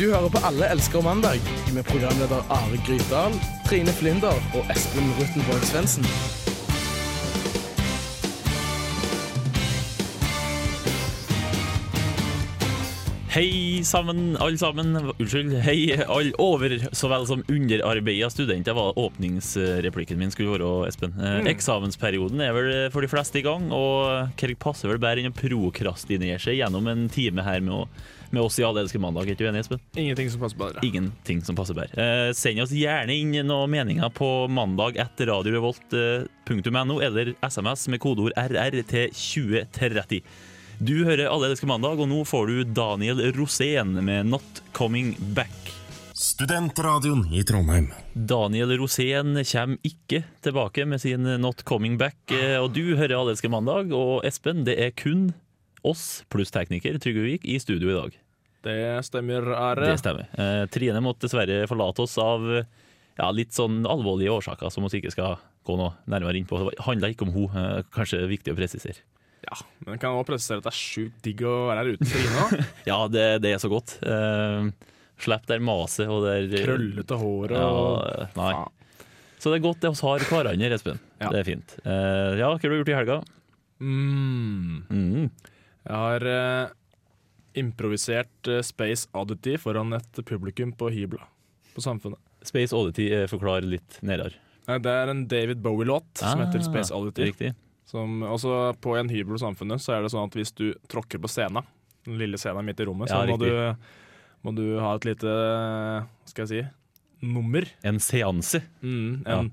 Du hører på Alle elsker mandag med programleder Are Grytdal, Trine Flinder og Espen Ruttenborg Svendsen. Hei sammen, alle sammen. Unnskyld. Hei, alle over så vel som underarbeida studenter, var åpningsreplikken min skulle være, Espen. Mm. Eksamensperioden er vel for de fleste i gang, og hva passer vel bedre enn å prokrastinere seg gjennom en time her med, å, med oss i Alle elsker mandag? Er du enig, Espen? Ingenting som passer bedre. Ingenting som passer bedre. Eh, send oss gjerne inn noen meninger på mandag etter radiorevolt.no eller SMS med kodeord RR til 2030. Du hører Alle elsker mandag, og nå får du Daniel Rosén med 'Not Coming Back'. Studentradioen i Trondheim. Daniel Rosén kommer ikke tilbake med sin 'Not Coming Back'. eh, Og du hører Allelske mandag, og Espen, det er kun oss pluss tekniker Trygve Vik i studio i dag. Det stemmer, Are. Det stemmer. Eh, Trine måtte dessverre forlate oss av ja, litt sånn alvorlige årsaker som vi ikke skal gå noe nærmere inn på. Det handla ikke om henne, kanskje viktig å presisere. Ja, men jeg kan også presisere at det er sjukt digg å være her uten Trine. Ja, det, det er så godt. Eh, Slipp der maset og der Krøllete håret og Ja, nei. Faen. Så det er godt det vi har hverandre, Espen. Ja. Det er fint. Eh, ja, hva har du gjort i helga? Mm. Mm. Jeg har eh, improvisert eh, Space Oddity foran et publikum på hybla på Samfunnet. Space Oddity eh, forklar litt nærmere. Nei, Det er en David Bowie-låt som heter Space Oddity. Ah, Riktig. Som, også på en hybel på Samfunnet så er det sånn at hvis du tråkker på scenen, den lille scenen midt i rommet, så Ja, må riktig. du, må du ha et lite hva skal jeg si, nummer. En seanse. Mm, en,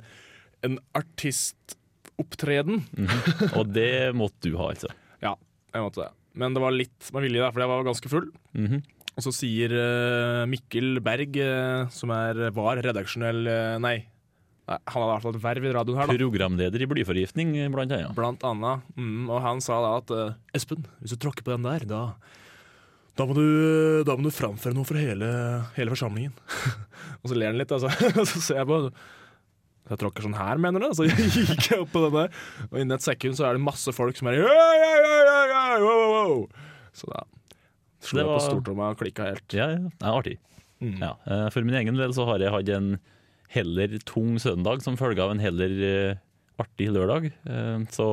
en artistopptreden. Mhm. Og det måtte du ha, altså. Ja, jeg måtte det. Men det var litt med vilje, da, for jeg var ganske full. Mhm. Og så sier eh, Mikkel Berg, eh, som er, var redaksjonell eh, Nei, han hadde i hvert fall et verv i radioen her, da. Programleder i blyforgiftning, blant annet. Blant annet. Mm, og han sa da at Espen, hvis du tråkker på den der, da da må, du, da må du framføre noe for hele, hele forsamlingen. og så ler han litt, altså. og så ser jeg på Jeg tråkker sånn her, mener du? Så gikk jeg opp på den der, og innen et sekund så er det masse folk som er «Ja, ja, ja, ja, ja, wow, wow, wow». Så da slo Det jeg på stortromma og klikka helt. Ja, ja. Det er artig. Mm. Ja. eh, For min egen del så har jeg hatt en heller tung søndag som følge av en heller eh, artig lørdag. Eh, Så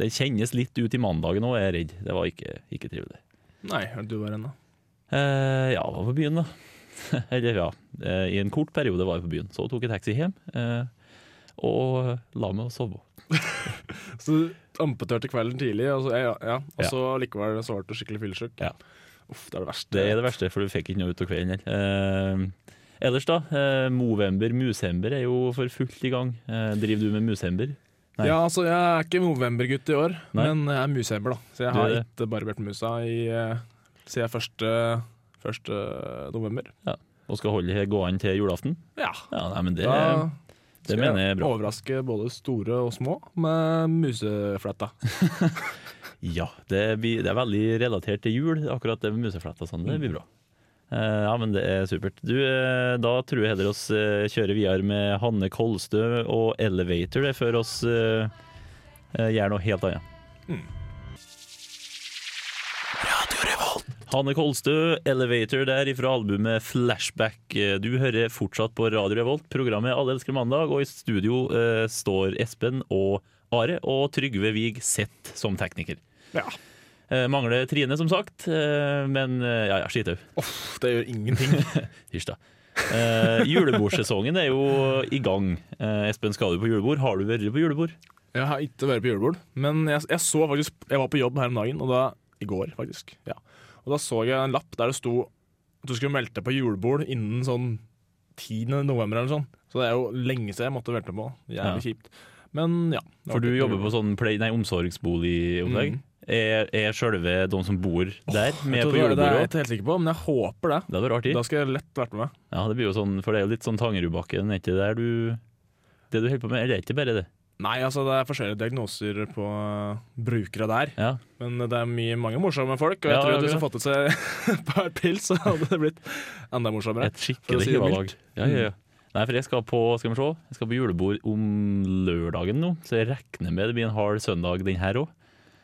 det kjennes litt ut i mandagen òg, er jeg redd. Det var ikke, ikke trivelig. Nei, er du var ennå? Eh, ja, var på byen, da. Eller ja, eh, i en kort periode var jeg på byen. Så tok jeg taxi hjem, eh, og la meg og sove. Så du amputerte kvelden tidlig, og så, ja, ja, og Ja. likevel så ble du skikkelig fyllesyk? Ja. Uff, det er det verste. Det er det verste, for du fikk ikke noe ut av kvelden heller. Eh, ellers, da. Eh, Movember, Musember er jo for fullt i gang. Eh, driver du med Musember? Nei. Ja, altså Jeg er ikke Movember-gutt i år, Nei. men jeg er Musember, da Så jeg har det. ikke barbert musa i eh, siden første, første november. Og skal holde det gående til julaften? Ja, Ja, nei, men det, Da det mener jeg er bra. overraske både store og små med musefletta. Ja, det, blir, det er veldig relatert til jul, akkurat det med musefletta. Sånn, det blir bra. Eh, ja, men det er supert. Du, eh, da tror jeg heller oss eh, kjører videre med Hanne Kolstø og Elevator, det, før oss eh, eh, gjør noe helt annet. Mm. Hanne Kolstø, Elevator der ifra albumet Flashback. Eh, Du hører fortsatt på Radio Revolt, programmet Alle elsker mandag, og i studio eh, står Espen og Are, og Trygve Vig sett som tekniker. Ja. Eh, mangler Trine, som sagt, eh, men eh, ja, ja, skitau. Uff, det gjør ingenting. Hysj, da. Eh, julebordsesongen er jo i gang. Eh, Espen, skal du på julebord? Har du vært på julebord? Jeg har ikke vært på julebord, men jeg, jeg så faktisk Jeg var på jobb her om dagen, og da, i går faktisk. Ja. Og da så jeg en lapp der det sto at du skulle melde deg på julebord innen sånn 10. november eller sånn. Så det er jo lenge siden jeg måtte melde på. Jævlig Ja. kjipt. Men ja. For du jobber på sånn play, nei, omsorgsboligopplegg. Mm. Er, er sjølve de som bor der, oh, med på julebordet? Det er jeg ikke helt sikker på, men jeg håper det. Det hadde vært artig. Da skal jeg lett vært med. Ja, det blir jo sånn, for det er jo litt sånn Tangerudbakken, er ikke det der du Det du holder på med, eller er det ikke bare det? Nei, altså det er forskjellige diagnoser på uh, brukere der. Ja, Men det er mye, mange morsomme folk, og jeg Ja, tror at hvis du hadde fått i seg et par pils, så hadde det blitt enda morsommere. Et skikkelig si hivalag. Ja, ja, ja. Nei, for jeg skal på skal vi se, jeg skal på julebord om lørdagen nå, så jeg regner med det blir en hard søndag den her òg.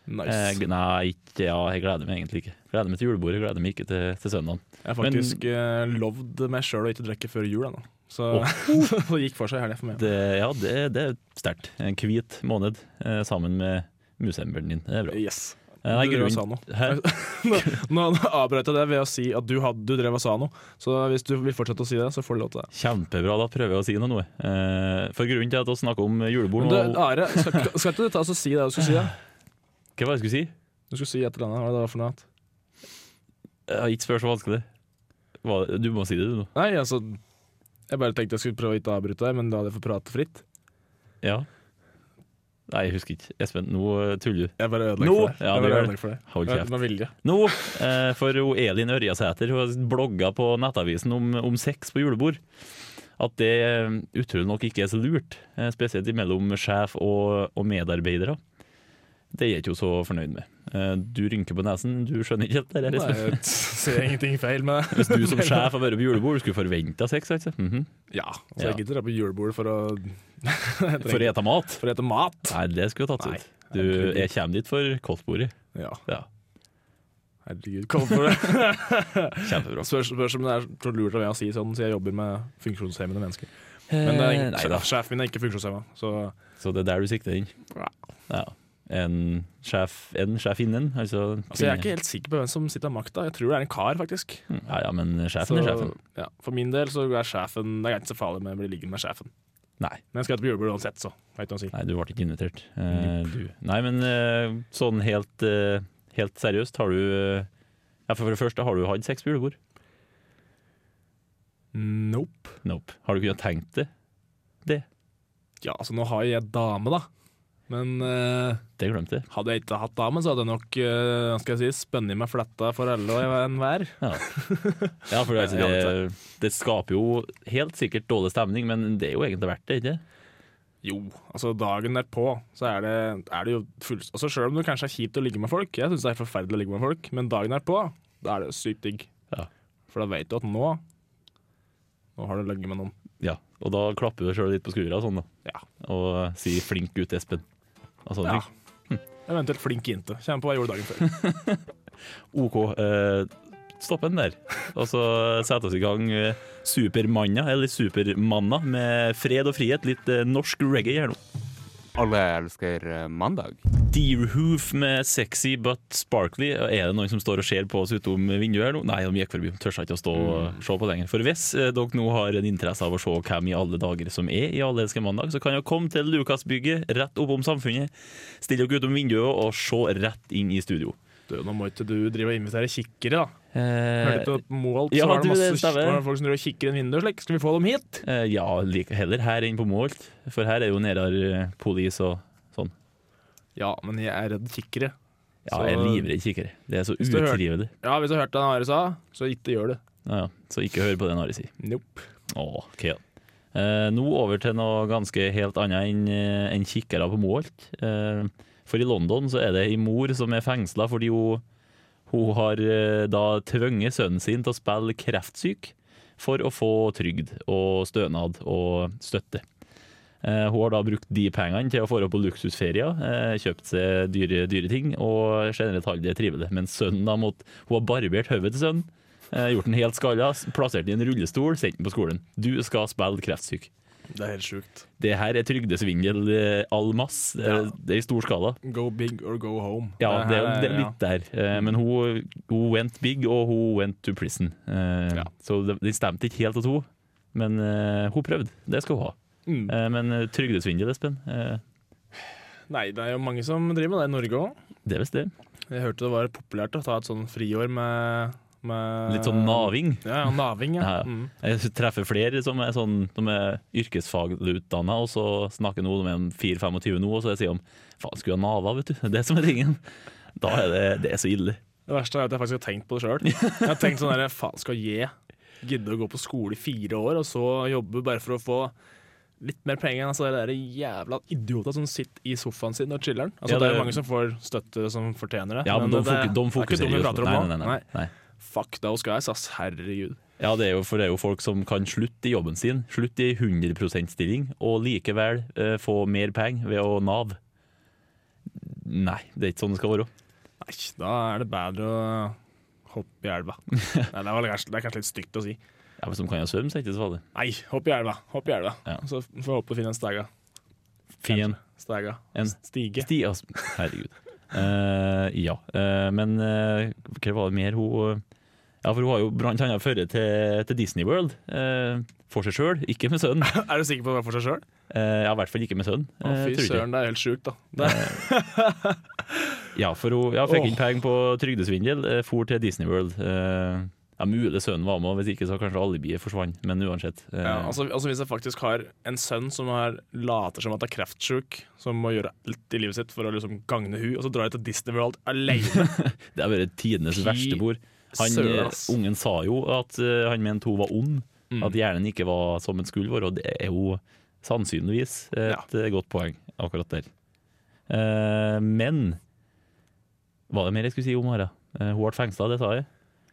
Nice. Eh, nei, ikke, ja, jeg gleder meg egentlig ikke. Gleder meg til julebordet, gleder meg ikke til, til søndagen. Jeg har faktisk eh, lovd meg sjøl å ikke drikke før jul ennå. Så det gikk for seg helga for meg. Det, ja, det, det er sterkt. En hvit måned eh, sammen med musemberen din. Det er bra. Yes. Eh, nei, du grunn- sa noe. Nå, nå avbrøt jeg det ved å si at du, hadde, du drev og sa noe. Så hvis du vil fortsette å si det, så får du lov til det. Kjempebra, da prøver jeg å si noe. nå. Eh, for grunnen til at vi snakker om julebord nå Are, skal, skal ikke du ta og si det du skulle si? Da? Hva var det jeg skulle si? Du skulle si et eller annet. Hva er det for noe? Jeg har ikke spør så vanskelig. Hva, du må si det, du nå. Nei, altså Jeg bare tenkte jeg skulle prøve å ikke avbryte deg, men da hadde jeg fått prate fritt. Ja. Nei, jeg husker ikke. Espen, nå eh, tuller du. Jeg bare ødelegger for deg. Ja, jeg bare ødelegger for deg. Hold kjeft. Med vilje. Nå, eh, for Elin Ørjasæter hun blogga på Nettavisen om, om sex på julebord. At det eh, utrolig nok ikke er så lurt, eh, spesielt mellom sjef og, og medarbeidere. Det er jeg ikke så fornøyd med. Eh, Du rynker på nesen, du skjønner ikke helt det? her, Nei, jeg ser ingenting feil med det. Hvis du som sjef har vært på julebord, skulle forventa sex, altså. -hmm. Ja, så Ja. jeg gidder dra på julebord for å For å ete mat? For å ete mat. Nei, det skulle tatt Nei, ut. Du, jeg kommer dit for koldtbordet. Ja, Ja, herregud. koldtbordet. kjempebra. Spørs, spørs om det er så lurt av meg å si sånn, siden jeg jobber med funksjonshemmede mennesker. Men er, Eh, nei sjef, sjefen min er ikke funksjonshemma, så Så det er der du sikter inn? Ja. En sjef, en sjef innen? Altså, altså, Jeg er ikke helt sikker på hvem som sitter av makta. Jeg tror det er en kar, faktisk. Ja, ja, men sjefen er sjefen. Ja, for min del så er sjefen Det er ikke så farlig med å bli liggende med sjefen. Nei, Men jeg skal på julebord uansett, så. Hva nei, du ble ikke invitert. Eh, du. Nei, men eh, sånn helt, eh, helt seriøst, har du ja, For det første, har du hatt sex på julebord? Nope. Nope. Har du kunnet tenkt det? Ja, altså nå har jeg dame, da. Men uh, Det glemte jeg. hadde jeg ikke hatt damen, så hadde jeg nok uh, skal jeg si, spunnet meg fletta for alle og enhver. Ja, ja for det, det, det skaper jo helt sikkert dårlig stemning, men det er jo egentlig verdt det, ikke Jo, altså dagen derpå så er det, er det jo full... Altså Sjøl om det kanskje er kjipt å ligge med folk, jeg syns det er forferdelig å ligge med folk, men dagen derpå, da er det sykt digg. Ja. For da vet du at nå Nå har du ligget med noen. Ja, og da klapper du sjøl litt på skuldra sånn, da. Ja. Og sier 'flink gutt, Espen'. Og sånne Ja. ting. Eventuelt flink jente. Kommer på hva jeg gjorde dagen før. OK, eh, stopp den der. Og så setter vi i gang eh, Supermanna, eller Supermanna, med fred og frihet. Litt eh, norsk reggae her nå. Alle elsker eh, mandag. Deerhoof med sexy but sparkly. Er det noen som står og ser på oss utom vinduet her nå? Nei, de gikk forbi. Tør ikke å stå og se på lenger. For hvis eh, dere nå har en interesse av å se hvem i alle dager som er i Alle elsker mandag, så kan dere komme til Lukasbygget rett oppom Samfunnet. Stille dere utom vinduet og se rett inn i studio. Du, nå må ikke du drive og invitere kikkere, da. Eh, Hørte på Moholt, ja, så var det du, det masse var det folk som kikker inn vinduet slik. Skal vi få dem hit? eh, ja, heller her enn på Moholt. For her er jo nærmere polis og sånn. Ja, men jeg er redd kikkere. Ja, jeg er livredd kikkere. Det er så utrivelig. Ja, hvis du hørte det Are sa, så ikke gjør det. Ja, ja. Så ikke hør på det Nari sier. Nope. Åh, ok da. Eh, nå over til noe ganske helt annet enn en kikkere på Moholt. Eh, for i London så er det ei mor som er fengsla fordi hun, hun har eh, da tvunget sønnen sin til å spille kreftsyk for å få trygd og stønad og støtte. Eh, hun har da brukt de pengene til å få på luksusferier, eh, kjøpt seg dyre, dyre ting og generelt holdt det trivelig. Men sønnen da måtte, hun har barbert hodet til sønnen, gjort den helt skalla, plassert den i en rullestol, sendt den på skolen. Du skal spille kreftsyk. Det er helt sjukt. Det her er trygdesvindel eh, all masse. Det, er- Ja. det er i stor skala. Go big or go home. Ja, det er, det er litt der. Eh, Men hun, hun went big, og hun went to prison. Eh, Ja. Så det, stemte ikke helt at hun, men eh, hun prøvde. Det skal hun ha. Mm. Eh, Men eh, trygdesvindel, Espen, eh, Nei, det er jo mange som driver med det i Norge òg. det er visst det. Jeg hørte det var populært å ta et sånn friår med, med Litt sånn naving. Ja, ja, naving, ja. Mm. Jeg treffer flere som er, sånn, de er yrkesfagutdanna, og så snakker noe de er 4-25 nå, og så sier de faen, skulle ha nava, vet du. Det er det som er tingen. Da er det, det er så ille. Det verste er at jeg faktisk har tenkt på det sjøl. Jeg har tenkt sånn der, faen skal jeg gidde å gå på skole i fire år, og så jobbe bare for å få litt mer penger enn altså, de jævla idioter som sitter i sofaen sin og chiller'n. Altså, Ja, det, det- er mange som får støtte som fortjener det. Ja, men, de, det, fok de det er ikke fokuserer vi jo prater om nei, nei, nei, nei. Fuck those guys, ass. Herregud. Ja, det er jo, for det er jo folk som kan slutte i jobben sin, slutte i 100% stilling, og likevel eh, få mer penger ved å Nav. Nei, det er ikke sånn det skal være. Nei, da er det bedre å hoppe i elva. Nei, det, var kanskje, det er kanskje litt stygt å si. Ja, Hvis som kan jo svømme, så er det ikke så farlig. Nei, hopp i elva. Hopp i elva. Ja. Så får vi håpe å finne en stega. Fin. Stega. En Stige. Stig, altså. Herregud. Eh, ja, Uh, men uh, hva var det mer hun Ja, for hun har jo blant annet ført til, til Disney World for seg sjøl, ikke med sønnen. Er du sikker på det var for seg sjøl? Ja, I hvert fall ikke med sønnen. Å, fy søren, det er helt sjukt, da. Ja, for hun ja, fikk oh. inn penger på trygdesvindel, for til Disney World. Eh, ja, Mulig sønnen var med, hvis ikke så kanskje alibiet forsvant, men uansett. eh, ja, altså, altså Hvis jeg faktisk har en sønn som er, later som at er kreftsjuk, som må gjøre alt i livet sitt for å liksom gagne hun, og så drar jeg til Disney World alene Det har vært tidenes verste bord. Han, eh, ungen sa jo at uh, han mente hun var ond, Mm. at hjernen ikke var som den skulle være, og det er jo sannsynligvis et ja. godt poeng akkurat der. Uh, men var det mer jeg skulle si om henne? Uh, hun ble fengsla, det sa jeg.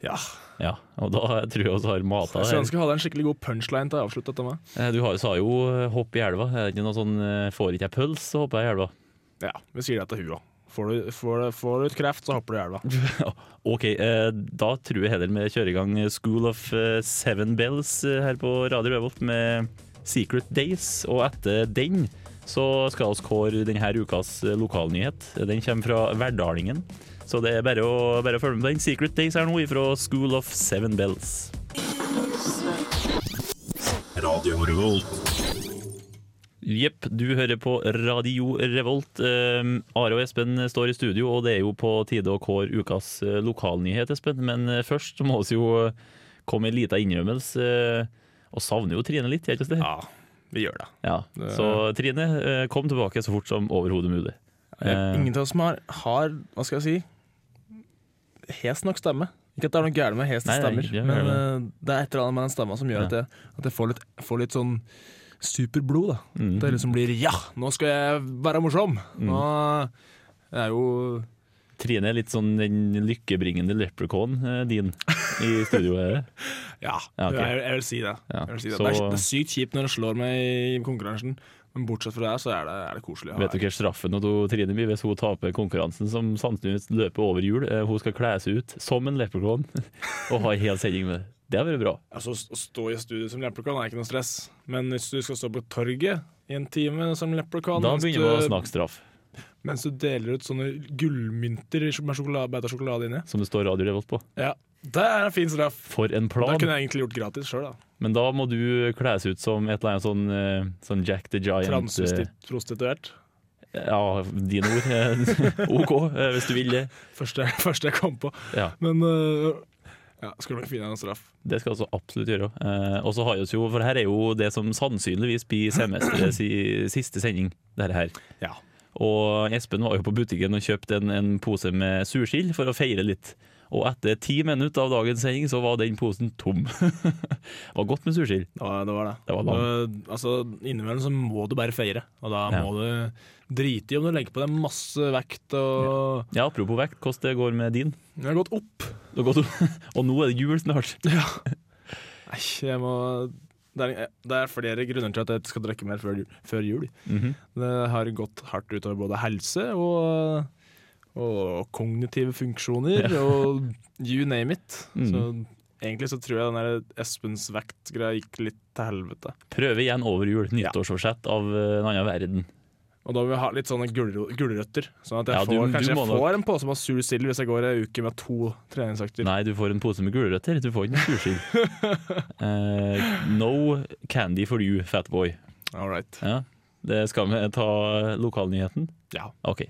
Ja. Ja, og da tror jeg vi har mata Jeg skulle ønske jeg hadde en skikkelig god punchline til å avslutte dette med. Eh, Du har, sa jo eh, 'hopp i elva'. Er det ikke noe sånn eh, 'får ikke jeg pøls, så hopper jeg i elva'? Ja, Vi sier det til hun òg. Får, du- får, får du ut kreft, så hopper du i elva. Ok, eh, da tror jeg heller vi kjører i gang School of Seven Bells her på Radio Revolt med Secret Days. Og etter den så skal vi kåre denne ukas lokalnyhet. Den kommer fra Verdalingen. Så det er bare å, bare å følge med på den. Secret Days er nå ifra School of Seven Bells. Radio Revolt. Jepp, du hører på Radio Revolt. Eh, Are og Espen står i studio, og det er jo på tide å kåre ukas eh, lokalnyhet, Espen. Men eh, først må vi jo eh, komme med en liten innrømmelse. Og savner jo Trine litt, gjør ikke det? Ja, vi gjør det. Ja. Så Trine, kom tilbake så fort som overhodet mulig. Eh, Ingen av oss som har, har Hva skal jeg si hes nok stemme. Ikke at det er noe gærent med heste Nei, stemmer, ikke men gærent. eh, det er et eller annet med den stemma som gjør Ja. at, jeg, at jeg får litt, får litt sånn superblod. da mm. Det liksom blir 'ja, nå skal jeg være morsom'. Mm. Nå jeg er jo Trine er litt sånn den lykkebringende leprechaun eh, din i studio. er? Ja, Ja, okay. jeg, jeg vil si det. Ja, vil si det. så- det, er, det er sykt kjipt når det slår meg i konkurransen, men bortsett fra det så er det, er det koselig. Vet du hva straffen når Trine blir hvis hun taper konkurransen, som sannsynligvis løper over jul? Eh, Hun skal kle seg ut som en leprechaun og ha en hel sending med det. Det har vært bra. Altså, Å stå i studio som leprechaun er ikke noe stress, men hvis du skal stå på torget i en time som leprechaun Da begynner vi å snakke straff, mens du deler ut sånne gullmynter med sjokolade, beta sjokolade inni som det står Radio Revolt på. Ja, Det er en fin straff. For en Da Det kunne jeg egentlig gjort gratis sjøl, da. Men da må du kles ut som et eller annet sånn, eh, sånn Jack the Giant. eh, Transprostituert. Ja, dine ord. OK, eh, hvis du vil det. Første, første jeg kom på. Ja, Men ja, skal du finne en straff. Det skal vi absolutt gjøre. Og så har vi oss jo, for her er jo det som sannsynligvis blir semesterets si- siste sending. Dette her. Ja. Og Espen var jo på butikken og kjøpte en, en pose med sursild for å feire litt. Og etter ti minutter av dagens sending så var den posen tom. det var godt med sursild. Var det. Var det. Det var altså, Innimellom så må du bare feire, og da Ja. må du drite i om du legger på deg masse vekt. Og Ja, Apropos vekt, hvordan det går med din? Det har gått opp. Det har gått- og nå er det jul snart. ja. Nei, jeg må det er, det er flere grunner til at jeg skal drikke mer før, før jul. Mhm. Det har gått hardt utover både helse og, og kognitive funksjoner og you name it. Mm. Så egentlig så tror jeg den Espens vekt-greia gikk litt til helvete. Prøve igjen over jul. Nyttårsforsett av eh, en annen verden. Og da vil vi ha litt sånne gulrøtter. Sånn at jeg Ja, du- får, kanskje jeg får en pose med sur sild hvis jeg går ei uke med to treningsøkter. Nei, du får en pose med gulrøtter. Du får ikke noe sursild. uh, no candy for you, fat boy. All right. Ja, det skal vi ta lokalnyheten? Ja. OK.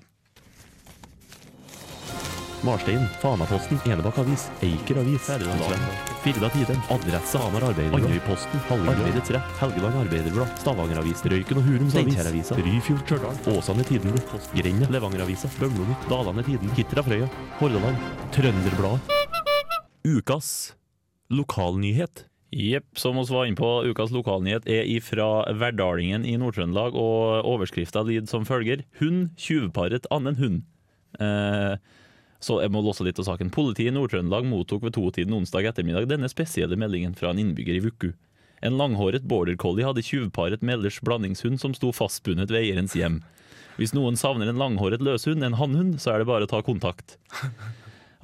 Marstein, Fanaposten, Enebakk Avis, Eiker Avis, Firda Tiden, Adresse, Hamar Arbeiderblad, Andøyposten, Arbeidets Rett, Helgeland Arbeiderblad, Stavanger Avis, Røyken og Hurums Avis, Ryfjord Stjørdal, Åsane Tidende, Grenda, Levanger-avisa, Bømlo-Nytt, Dalane Tiden, Hitra Frøya, Hordaland, Trønderbladet. Ukas lokalnyhet. Jepp, som vi var inne på, ukas lokalnyhet er ifra Verdalingen i Nord-Trøndelag, og overskrifta lyder som følger. Hund tjuvparet annen hund. Eh, så jeg må låse litt av saken. Politiet i Nord-Trøndelag mottok ved totiden onsdag ettermiddag denne spesielle meldingen fra en innbygger i Vuku. En langhåret border collie hadde tjuvparet med ellers blandingshund som sto fastbundet ved eierens hjem. Hvis noen savner en langhåret løshund, en hannhund, så er det bare å ta kontakt.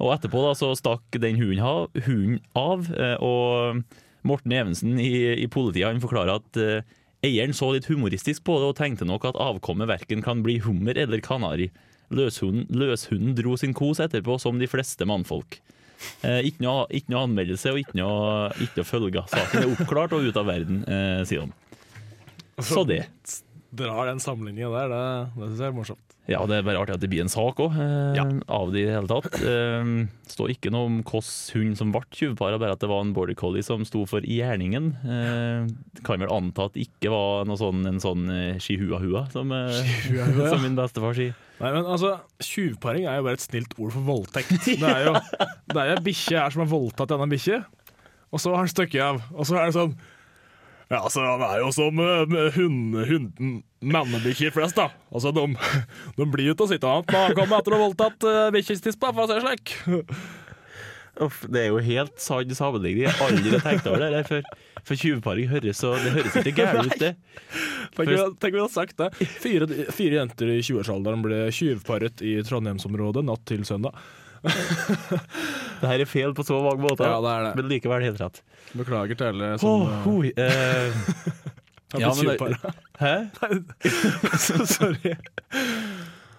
Og etterpå da, så stakk den hunden av, eh, og Morten Evensen i, i politiet han forklarer at eh, eieren så litt humoristisk på det og tenkte nok at avkommet verken kan bli hummer eller kanari. Løshunden, løshunden dro sin kos etterpå, som de fleste mannfolk. Eh, ikke, noe, ikke noe anmeldelse og ikke noe, ikke noe følger. Saken er oppklart og ute av verden, eh, sier de. Så det. Drar den sammenligninga der, det, det syns jeg er morsomt. Ja, det er bare artig at det blir en sak òg, eh, Ja. av det i det hele tatt. Eh, står ikke noe om hvilken hund som ble tjuvpara, bare at det var en border collie som sto for gjerningen. Eh, kan vel anta at det ikke var sånn, en sånn eh, shihua-hua, som, eh, ja. som min bestefar sier. Nei, men altså, Tjuvparing er jo bare et snilt ord for voldtekt. Det er jo det er jo en bikkje her som har voldtatt en annen bikkje, og så har han stukket av. Og så er det sånn Ja, altså, han er jo som uh, hund, hunden mannebikkjer flest, da. Altså, de, de blir jo til å sitte an når han kommer etter å ha voldtatt uh, bikkjestispa, for å si det slik. Uff, det er jo helt sann sammenligning. Jeg har aldri tenkt over det der før. For tjuvparing høres så Det høres ikke gærent ut, det. Tenk om vi hadde sagt det. Fire, fire jenter i 20-årsalderen ble tjuvparet i Trondheimsområdet natt til søndag. Det her er feil på så mange måter, Ja, det er det. men likevel helt rett. Beklager til alle som Oh, hoi, eh, ja, men det- hæ? Sorry.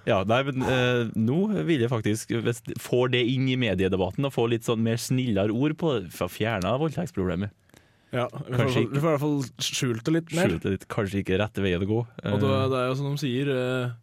Ja, nei, men eh, nå vil jeg faktisk hvis jeg får det inn i mediedebatten og få litt sånn mer snillere ord på det, fjerne voldtektsproblemet. Ja, vi får, ikke, vi får i hvert fall skjult det litt mer. Skjult det litt, kanskje ikke rette veien å gå. Og det, det er jo som de sier eh,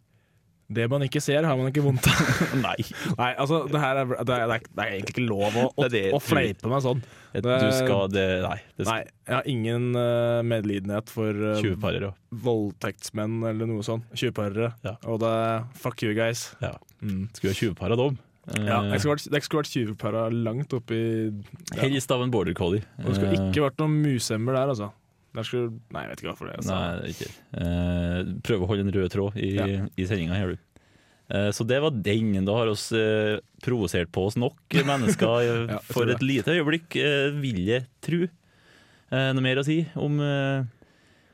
Det man ikke ser, har man ikke vondt av. Nei, Nei, altså, det her er, det er, det er egentlig ikke lov å, å, Det det å fleipe meg sånn. du skal det Nei. Det Nei, jeg har ingen uh, medlidenhet for uh, voldtektsmenn eller noe sånt. Tjuvparere. Ja. Og det er fuck you guys. Ja. Mm. Skulle ha tjuvpar av dem. Eh, Ja, jeg skulle vært, skulle vært tjuvpara langt oppi ja. Helst av en border collie. Og det skulle ikke vært noen musemmer der, altså. Skulle, nei, jeg vet ikke hvorfor det. Altså. Nei, det ikke eh, prøv å holde en rød tråd i, Ja. i sendinga her, du. Eh, så det var den. Da har oss eh, provosert på oss nok mennesker eh, Ja, for et lite øyeblikk, eh, vil jeg tro. Eh, noe mer å si om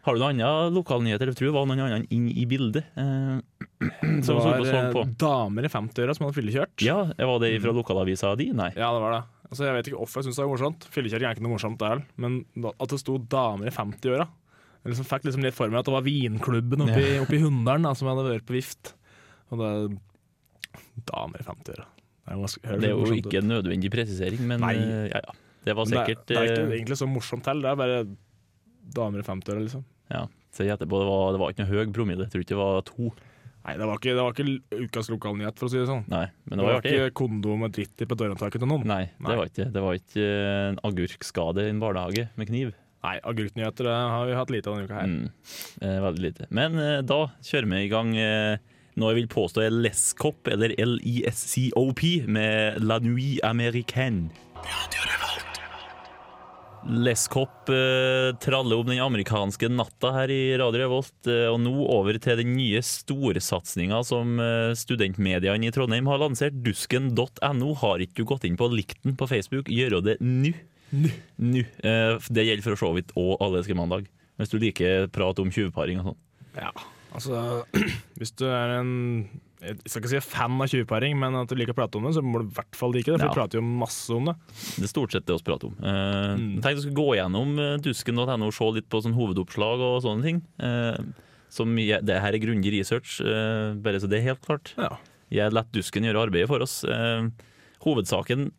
Har du noen andre lokalnyheter? Jeg tror det var noen andre inn i bildet. Eh, Det var så på. damer i 50-åra som hadde fyllekjørt. Ja, var det fra lokalavisa di? Nei. Ja, det var det. Altså, jeg vet ikke hvorfor jeg syns det er morsomt. Fyllekjøring er ikke noe morsomt, det heller. Men at det sto damer i 50-åra Jeg liksom fikk liksom litt for meg at det var vinklubben oppi, i, oppe i Hunndalen da, som hadde vært på vift. Og det er damer i 50-åra. Det Det er jo ikke en nødvendig presisering, men Nei. eh, ja, ja. Det var sikkert det, er- det er ikke eh, egentlig så morsomt heller. Det er bare damer i 50-åra, liksom. ja, Så jeg gjetter på det var, det var ikke noe høy promille. Jeg tror ikke det var to. Nei, det var ikke, det var ikke ukas lokalnyhet, for å si det sånn. Nei, men Det det var var ikke kondom og dritt i på dørhåndtaket til noen. Nei, Nei. det var ikke det. var ikke eh, en agurkskade i en barnehage med kniv. Nei, agurknyheter har vi hatt lite av denne uka her. Mm, eh, veldig lite. Men eh, da kjører vi i gang eh, noe jeg vil påstå er Lescop, eller LISCOP, med La Nuit Américaine. Lescop eh, traller om den amerikanske natta her i Radio Revolt, eh, og nå over til den nye storsatsinga som eh, studentmediene i Trondheim har lansert. Dusken.no. Har ikke du gått inn på likten på Facebook, gjør det nå. Nå. Eh, Det gjelder for så vidt òg Alleske mandag. Hvis du liker prat om tjuvparing og sånn. Ja, altså Hvis du er en Jeg skal ikke si fan av 20-paring, men at du liker å prate om det, så må du i hvert fall like det. For Ja. vi prater jo masse om det. Det er stort sett det vi prater om. Eh, Mm. Tenk du skulle gå gjennom eh, dusken.no og se litt på sånn hovedoppslag og sånne ting. Eh, som jeg, det her er grundig research, eh, bare så det er helt klart. Ja. Jeg lar Dusken gjøre arbeidet for oss. Eh, hovedsaken,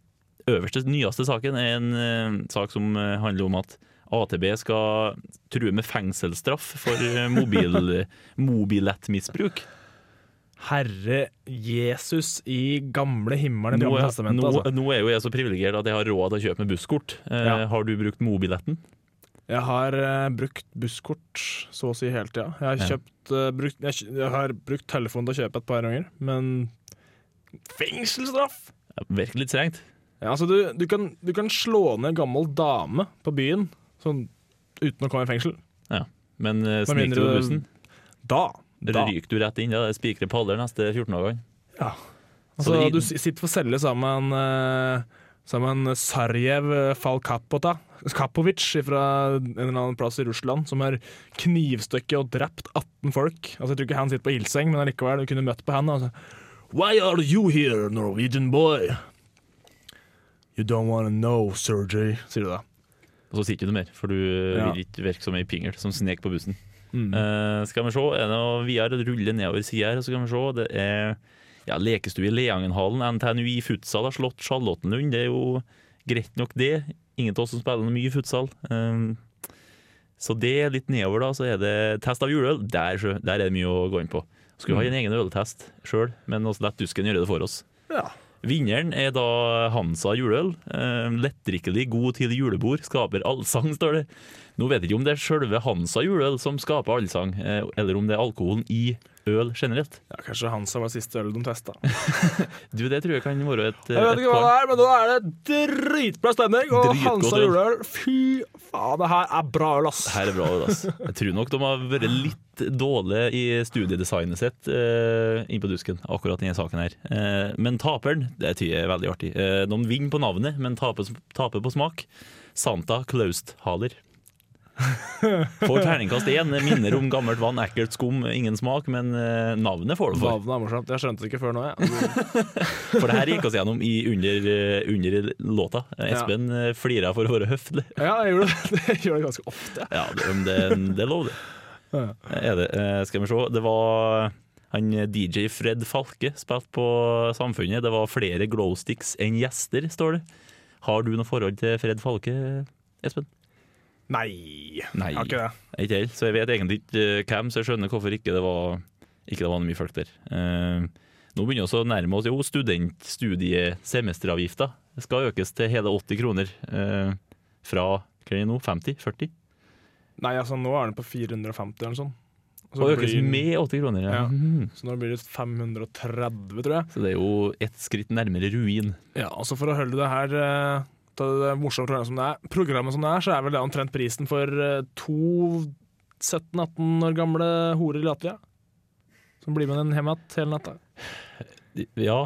øverste, nyeste saken, er en eh, sak som handler om at AtB skal true med fengselsstraff for mobil, mobilettmisbruk. Herre Jesus i gamle himmelen Nå, Gamle testamentet. nå, Altså. nå er jo jeg så privilegert at jeg har råd til å kjøpe med busskort. Eh, Ja. Har du brukt mobiletten? Jeg har eh, brukt busskort så å si hele tida. Jeg har, Ja. kjøpt, eh, brukt, jeg, jeg har brukt telefon til å kjøpe et par ganger, men Fengselsstraff! Ja, litt strengt. Ja, altså du, du, kan, du kan slå ned en gammel dame på byen sånn, uten å komme i fengsel. Men uh, Med snik du på du- bussen, Da! Da. ryker du rett inn. Ja, det er spikre paller neste 14 dagene. Ja. Altså, du sitter for celle sammen med eh, Sammen Sarjev Falkapota Kapovic fra en eller annen plass i Russland, som har knivstukket og drept 18 folk. Altså Jeg tror ikke han sitter på ildseng, men allikevel, du kunne møtt på han. Altså. Why are you here, Norwegian boy? You don't wanna know, Sergej, sier du da. Og så sier ikke du mer, for du Ja. vil ikke virke som ei pingel som snek på bussen. Mm. Uh, skal vi se, er det noe ruller nedover sida her, så skal vi se. Det er ja, lekestue i Leangenhallen. NTNU i futsal har slått Charlottenlund. Det er jo greit nok, det. Ingen av oss som spiller mye futsal. Um, så det er litt nedover, da. Så er det test av juleøl. Der, der er det mye å gå inn på. Skulle ha en egen øltest sjøl, men også lett Dusken gjøre det for oss. Ja. Vinneren er da Hansa juleøl. Eh, lettdrikkelig, god til julebord, skaper allsang, står det. Nå vet jeg ikke om det er selve Hansa juleøl som skaper allsang, eh, eller om det er alkoholen i øl generelt. ja, Kanskje Hansa var siste øl de testa. Du, Det tror jeg kan være et, Jeg vet ikke hva det er, men nå er det dritbra stemning. Og Dritgodt Hansa øl. juleøl, fy faen, det her er bra øl, ass. Her er bra, øl, ass. Jeg tror nok de har vært litt dårlige i studiedesignet sitt eh, inn på dusken, akkurat i denne saken her. Eh, men taperen, det tyder jeg er veldig artig. Eh, de vinner på navnet, men taper, taper på smak. Santa Klausthaler. Får terningkast én. Minner om gammelt vann, ekkelt skum, ingen smak, men eh, navnet får du for. Navnet er morsomt. Jeg skjønte det ikke før nå, jeg. For det her gikk oss gjennom i under, eh, under låta. Eh, Espen ja. flira for å være høflig. Ja, jeg gjør det. det gjør det ganske ofte. Ja, det, det, det er lov, det. Er det. Eh, Skal vi se. Det var han DJ Fred Falke spilte på Samfunnet. Det var flere glowsticks enn gjester, står det. Har du noe forhold til Fred Falke, Espen? Nei, Nei. jeg har ikke det. Ikke helt, så jeg vet egentlig ikke eh, hvem, så jeg skjønner hvorfor ikke det var, ikke det var mye folk der. Eh, nå begynner vi å nærme oss jo studentstudiesemesteravgifta. Skal økes til hele 80 kroner. Eh, fra hva er det nå, 50? 40? Nei, altså nå er den på 450 eller noe sånt. Så Og økes blir- med 80 kroner, ja. Ja. Mhm. Så nå blir det 530, tror jeg. Så det er jo ett skritt nærmere ruin. Ja, altså For å holde det her eh, til det morsomme programmet som det er, programmet som det er, så er vel det omtrent prisen for eh, to 17-18 år gamle horer i Latvia. Som blir med den hjem igjen hele natta. Ja,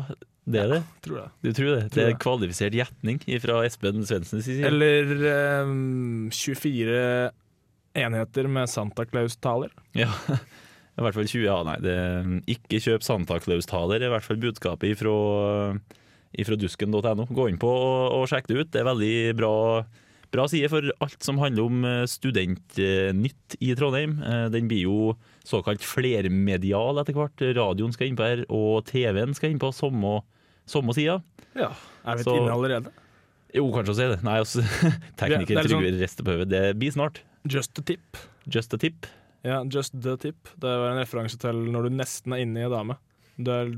det er det. Tror jeg. Du tror det? Tror Det er kvalifisert gjetning fra Espen Svendsens side. Eller eh, 24 enheter med Santa Claus-taler. Ja, i hvert fall 20. Ja, nei, det, ikke kjøp Santa Claus-taler, er i hvert fall budskapet ifra, ifra dusken.no. Gå inn på og, og sjekk det ut. Det er veldig bra, bra side for alt som handler om eh, studentnytt i Trondheim. Eh, Den blir jo såkalt flermedial etter hvert. Radioen skal innpå her, og TV-en skal innpå samme, samme sida. Ja. Er vi ikke inne allerede? Jo, kanskje å si det. Nei, altså, tekniker ja, Trygve rester på hodet. Det blir snart. Just a tip. Just a tip. Ja, just the tip. Det var en referanse til når du nesten er inne i ei dame. Du er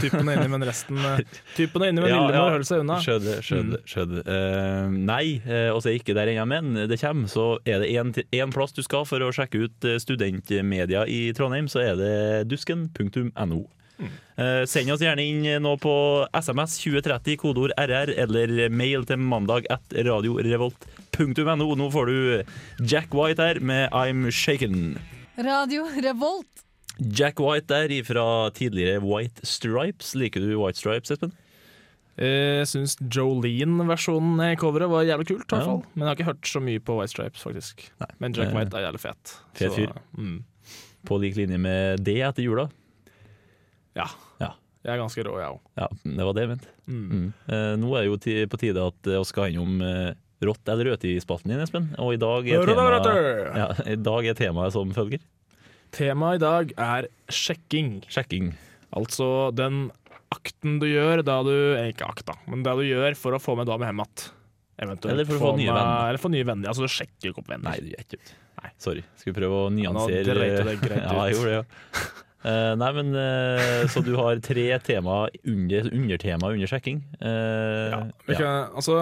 typen er inne, men resten eh, Typen er inne, men Ja, lillemor ja. holder seg unna. Skjønner, skjønner. skjønner. Uh, nei, uh, og så er ikke der ennå, men det kommer. Så er det én plass du skal for å sjekke ut eh, studentmedia i Trondheim, så er det dusken.no. Eh, send oss gjerne inn nå på SMS 2030, kodeord RR, eller mail til mandag at radiorevolt.no. Nå får du Jack White her med I'm Shaken. Radio Revolt. Jack White der ifra tidligere White Stripes. Liker du White Stripes, Espen? Eh, Jeg syns Jolene-versjonen i coveret var jævlig kult, i hvert fall. Men jeg har ikke hørt så mye på White Stripes, faktisk. Men Jack Eh, White er jævlig fet. fet fyr. Mm. På lik linje med det etter jula. Ja. Ja. Jeg er ganske rå, jeg òg. Ja, det var det jeg mente. Mm. Mm. Eh, nå er det jo på tide at vi skal innom eh, rått eller rødt i spalten din, Espen. Og i dag er temaet, ja, i dag er temaet som følger. Temaet i dag er sjekking. Sjekking. Altså den akten du gjør da du eh, Ikke akta, men det du gjør for å få med dame hjem igjen. Eller for å få nye med, venner. Eller få nye venner. Altså du sjekker jo ikke opp venner. Nei, du gjør ikke det. Nei. Sorry. Skal vi prøve å nå nyansere dreit du deg greit Ja, jeg gjorde det, ja. Uh, nei, men uh, Så du har tre tema under, undertema under sjekking. Uh, Ja, ja. altså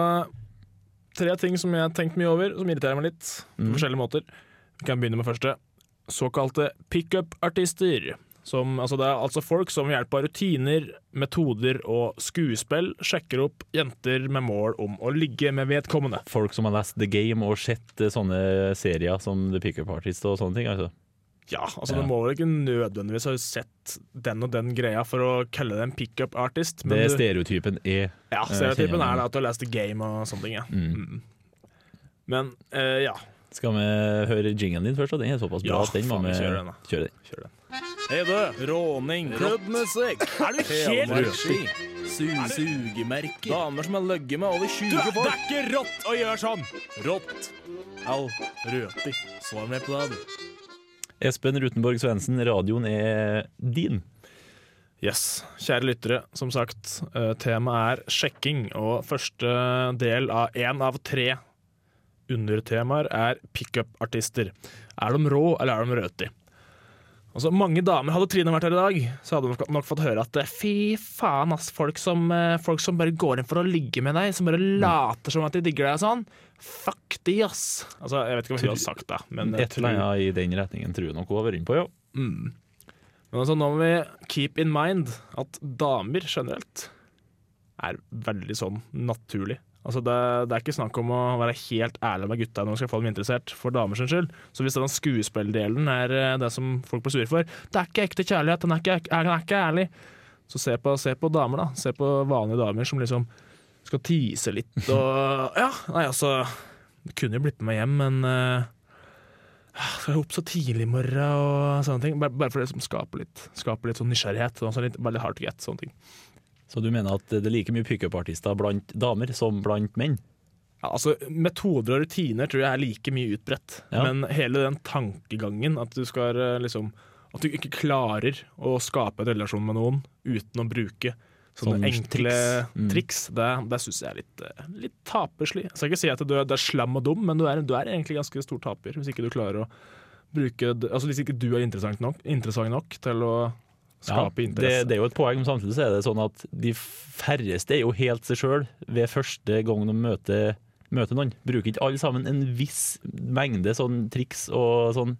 Tre ting som jeg har tenkt mye over, som irriterer meg litt. På Mm. forskjellige måter. Vi kan begynne med første. Såkalte pickup-artister. Altså det er altså folk som ved hjelp av rutiner, metoder og skuespill sjekker opp jenter med mål om å ligge med vedkommende. Folk som har lest The Game og sett eh, sånne serier som The Pickup Artist og sånne ting. altså. Ja, altså Ja. Du må vel ikke nødvendigvis ha sett den og den greia for å kalle det en pickup artist. Det er stereotypen er ja, eh, stereotypen er det at du har lest The Game og sånne ting. Ja. Mm. Mm. Men eh, ja. Skal vi høre jingen din først? Den er såpass bra Ja, at den må vi kjøre den, da. kjøre den. Kjør den. Hei, du. Råning. Klubbmusikk. Er du helt riktig? Sugemerker. Damer som har ligget med over 20 folk. Det er ikke rått å gjøre sånn! Rått. Au. Røti. Svar meg på det, du. Espen Rutenborg Svendsen, radioen er din. Yes, kjære lyttere. Som sagt, eh, temaet er sjekking, og første del av én av tre undertemaer er pickup-artister. Er de rå, eller er de røti? Altså, mange damer Hadde Trine vært her i dag, så hadde hun nok- fått høre at eh, fy faen, ass, folk som, eh, folk som bare går inn for å ligge med deg, som bare later som at de digger deg og sånn. Fuck de, ass. Altså, jeg vet ikke hva hun har sagt, da, men Et eller annet i den retningen tror jeg nok hun har vært inne på, ja. Mm. Men altså, nå må vi keep in mind at damer generelt er veldig sånn naturlig. Altså, det, det er ikke snakk om å være helt ærlig med gutta når man skal få dem interessert, for damers skyld. Så hvis den skuespilldelen er eh, det som folk blir sure for, det er ikke ekte kjærlighet, den er ikke, er, den er ikke ærlig. Så se på, se på damer, da. Se på vanlige damer som liksom skal tise litt og Ja, nei, altså Det kunne jo blitt med meg hjem, men uh, skal opp så tidlig i morgen og sånne ting. Bare, bare for å liksom skape litt, skape litt sånn nysgjerrighet. Sånn litt, bare litt hard to get, sånne ting. Så du mener at det er like mye pickup-artister blant damer som blant menn? Ja, altså, Metoder og rutiner tror jeg er like mye utbredt. Ja. Men hele den tankegangen at du skal eh, liksom At du ikke klarer å skape en relasjon med noen uten å bruke sånne Sånne enkle triks. Mm. triks, det, det syns jeg er litt, eh, litt taperslig. Jeg skal ikke si at du er, er slam og dum, men du er, du er egentlig ganske stor taper hvis ikke du klarer å bruke Altså hvis ikke du er interessant nok, interessant nok til å skape det, interesse. det er jo et poeng, men samtidig så er det sånn at de færreste er jo helt seg sjøl ved første gang de møter, møter noen. Bruker ikke alle sammen en viss mengde sånn triks og sånn?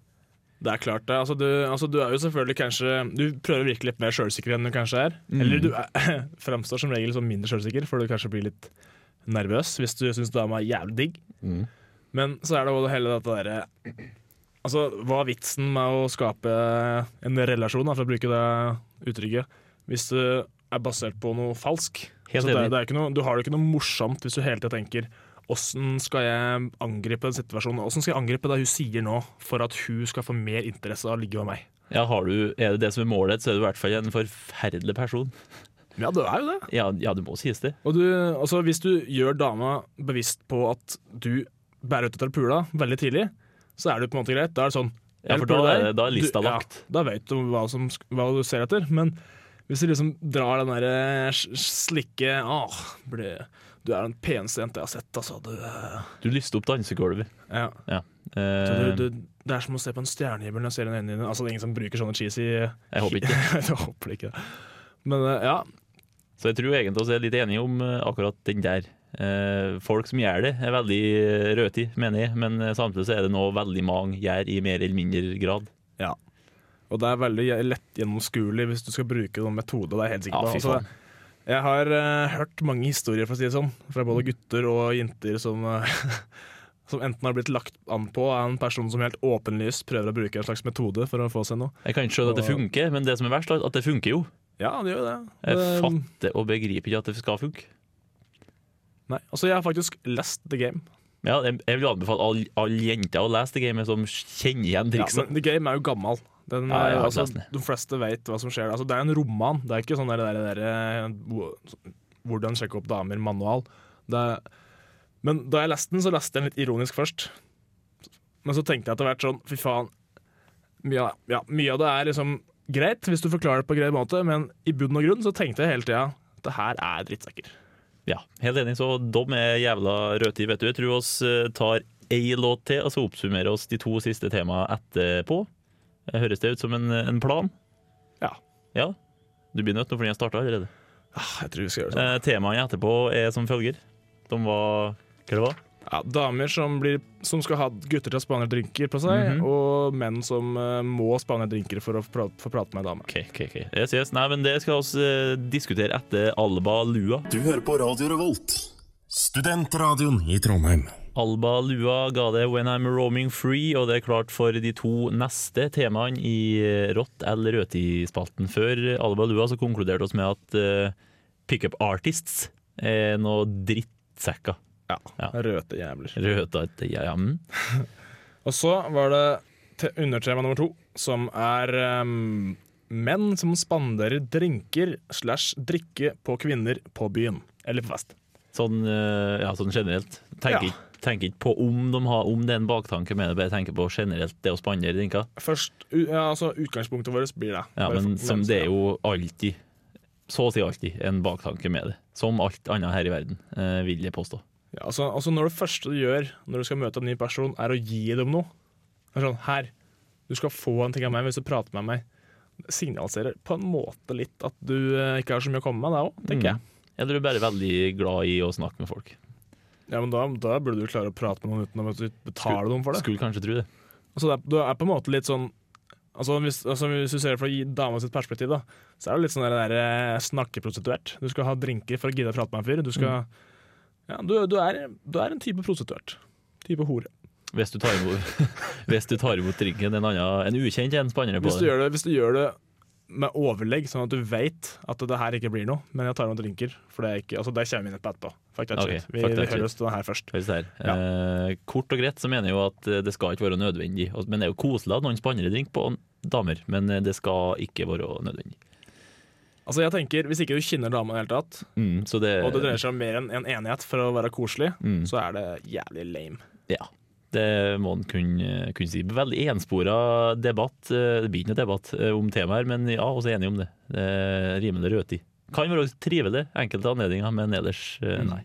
Det er klart det. Altså, du, altså, du er jo selvfølgelig kanskje Du prøver å virke litt mer sjølsikker enn du kanskje er. Mm. Eller du er, framstår som regel som mindre sjølsikker, for du kanskje blir litt nervøs hvis du syns dama er jævlig digg. Mm. Men så er det jo hele dette derre Altså, hva er vitsen med å skape en relasjon, for å bruke det uttrykket, hvis du er basert på noe falsk? Helt Så det, det er ikke noe, du har det ikke noe morsomt hvis du hele tida tenker Åssen skal jeg angripe den situasjonen? Åssen skal jeg angripe det hun sier nå, for at hun skal få mer interesse av å ligge med meg? Ja, har du, er det det som er målet, så er du i hvert fall en forferdelig person. Ja, det er jo det. Ja, ja det må sies det. Og du, altså, hvis du gjør dama bevisst på at du bærer ut etter pula veldig tidlig, så er det på en måte greit. Da er det sånn Ja, for da er- da er lista du, lagt. Ja, da vet du hva, som, hva du ser etter. Men hvis du liksom drar den derre s- slikke Åh, ble, du er den peneste jenta jeg har sett, altså. Du, eh, Du lyster opp dansegulvet. ja. Ja. Så Eh, du, du, det er som å se på en stjernehimmel når jeg ser den øynene dine. Altså, det er ingen som bruker sånne cheesy jeg håper ikke. Jeg håper ikke. Men uh, ja, Så jeg tror egentlig vi er litt enige om eh, akkurat den der. Eh, folk som gjør det, er veldig eh, røti, mener jeg, men eh, samtidig så er det noe veldig mange gjør i mer eller mindre grad. Ja, Og det er veldig lett gjennomskuelig hvis du skal bruke noen metode. Det er jeg helt sikker Ja, på. Altså, jeg har uh, hørt mange historier for å si det sånn, fra både gutter og jenter som, uh, som enten har blitt lagt an på av en person som helt åpenlyst prøver å bruke en slags metode for å få seg noe. Jeg kan ikke skjønne at det funker, men det som er verst, er at det funker jo. Ja, det gjør det. Jeg fatter og begriper ikke at det skal funke. Nei. Altså, jeg har faktisk lest The Game. Ja, jeg, jeg vil anbefale alle all jenter å lese The Game, som kjenner igjen Ja, men The Game er jo gammel. Den, Ja, jeg eh, altså, de fleste vet hva som skjer. Altså, det er en roman. Det er ikke sånn der, der, der, eh, hvordan sjekke opp damer-manual. Men da jeg leste den, så leste jeg den litt ironisk først. Men så tenkte jeg etter hvert sånn Fy faen. Mye, av- ja, mye av det er liksom greit, hvis du forklarer det på en grei måte, men i bunn og grunn så tenkte jeg hele tida det her er drittsekker. Ja, helt enig. Så dom er jævla rødtid, vet du. Jeg tror oss eh, tar ei låt til, og så oppsummerer oss de to siste temaene etterpå. Eh, Høres det ut som en, en plan? Ja. Ja? Du blir nødt nå fordi jeg starta allerede. Ah, Jeg tror vi skal gjøre det sånn. Eh, Temaene etterpå er som følger. De var Hva det var Ja, damer som, blir, som skal ha gutter til å spane drinker på seg, Mhm. og menn som uh, må spane drinker for å pra- få prate med ei dame. OK, OK. ok yes, yes. Nei, men det skal vi uh, diskutere etter Alba Lua. Du hører på Radio Revolt, studentradioen i Trondheim. Alba Lua ga det 'When I'm Roaming Free', og det er klart for de to neste temaene i Rått eller Røti-spalten. Før Alba Lua så konkluderte oss med at uh, pickup artists er noe drittsekker. Ja. Ja. Røte jævler. Røte mm. Og så var det te- undertema nummer to, som er um, menn som spanderer drinker slash drikke på kvinner på byen. Eller på fest. Sånn, eh, ja, sånn generelt. Tenker, Ja. ikke- tenker ikke på om, de har, om det er en baktanke med det, bare tenker på generelt det å spandere drinker. Først, ja, altså Utgangspunktet vårt blir det. Ja, men for- som det er jo alltid, så å si alltid, en baktanke med det. Som alt annet her i verden, eh, vil jeg påstå. Ja, altså, altså Når det første du gjør når du skal møte en ny person, er å gi dem noe. Det er sånn, Her, du skal få en ting av meg hvis du prater med meg. Det signaliserer på en måte litt at du eh, ikke har så mye å komme med, det òg, tenker jeg. Eller du er bare veldig glad i å snakke med folk. Ja, men da, da burde du klare å prate med noen uten å betale noen for det. Skulle kanskje tro det. Altså, det er, du er på en måte litt sånn Altså hvis, altså hvis du ser det fra dama sitt perspektiv, da, så er det litt sånn der, der eh, snakkeprostituert. Du skal ha drinker for å gidde å prate med en fyr. Du, skal, ja, du, du, er, du er en type prostituert. Type hore. Hvis du tar imot, hvis du tar imot drinken en, annen, en ukjent en spanner på Hvis du, det. det, hvis du gjør det med overlegg, sånn at du vet at det her ikke blir noe, men jeg tar noen drinker, for det er ikke Altså, der kommer vi inn på etterpå. Fuck that okay, shit. Vi, vi hører oss til den her først. Her. Ja. Eh, kort og greit så mener jeg jo at eh, det skal ikke være nødvendig. Men det er jo koselig at noen spanner drink på damer, men eh, det skal ikke være nødvendig. Altså, jeg tenker, Hvis ikke du kjenner dama i det hele tatt, Mm, så det, og det dreier seg om mer enn en enighet for å være koselig, Mm. så er det jævlig lame. Ja, det må en kunne, kunne si. Veldig enspora debatt. eh, Det blir ikke noe debatt eh, om temaet her, men ja, også enige om det. det er rimelig røti. Kan være trivelig enkelte anledninger, men ellers eh, Mm. nei.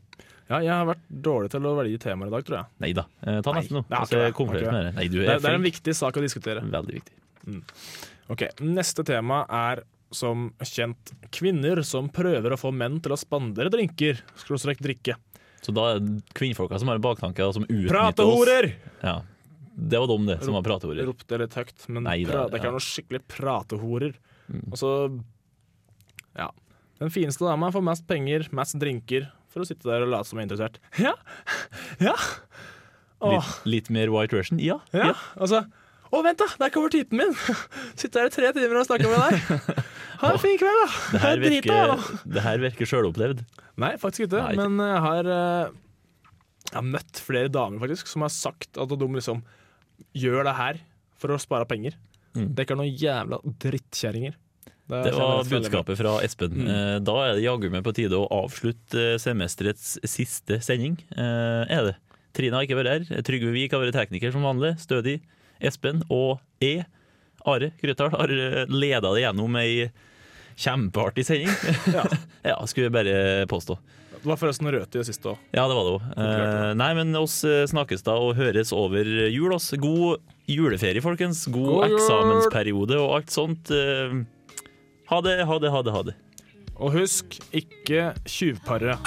Ja, jeg har vært dårlig til å velge temaer i dag, tror jeg. Neida. Ta Nei, neste nå. er det, er. Nei, Det er, er, det er en viktig sak å diskutere. Veldig viktig. Ok, Neste tema er som kjent kvinner som prøver å få menn til å spandere drinker. Skråstrek drikke. Så da er det kvinnfolka som har baktanker baktanke, som utnytter oss. Pratehorer! Ja. Det var de, det, som var pratehorer. Ropte litt høyt, men Nei, det er- ikke ja. noe skikkelig pratehorer. Mm. Og så Ja. Den fineste dama får mest penger, mest drinker, for å sitte der og late som er interessert. Ja, ja. Litt, litt mer white Russian? Ja. ja. Altså Å, vent, da! Der kommer typen min! Sitter her i tre timer og snakker med deg. Ha en fin kveld, da! Det her virker, det her virker sjølopplevd. Nei, faktisk ikke. Nei. Men jeg har, eh, jeg har møtt flere damer faktisk som har sagt at de liksom gjør det her for å spare penger. Mm. Det er ikke noen jævla drittkjerringer. Det var budskapet fra Espen. Mm. Eh, Da er det jaggu meg på tide å avslutte eh, semesterets siste sending. Eh, Er det. Trine har ikke vært her. Trygve Vik har vært tekniker som vanlig. Stødig. Espen og E. Are Krøtdal har leda det gjennom ei kjempeartig sending. Ja. ja, skulle jeg bare påstå. Det var forresten rødt i det siste òg. Ja, det var det òg. Eh, nei, men oss eh, snakkes da og høres over jul. Oss. God juleferie, folkens. God, God eksamensperiode og alt sånt. Eh, Ha det, ha det, ha det. ha det. Og husk, ikke tjuvpare.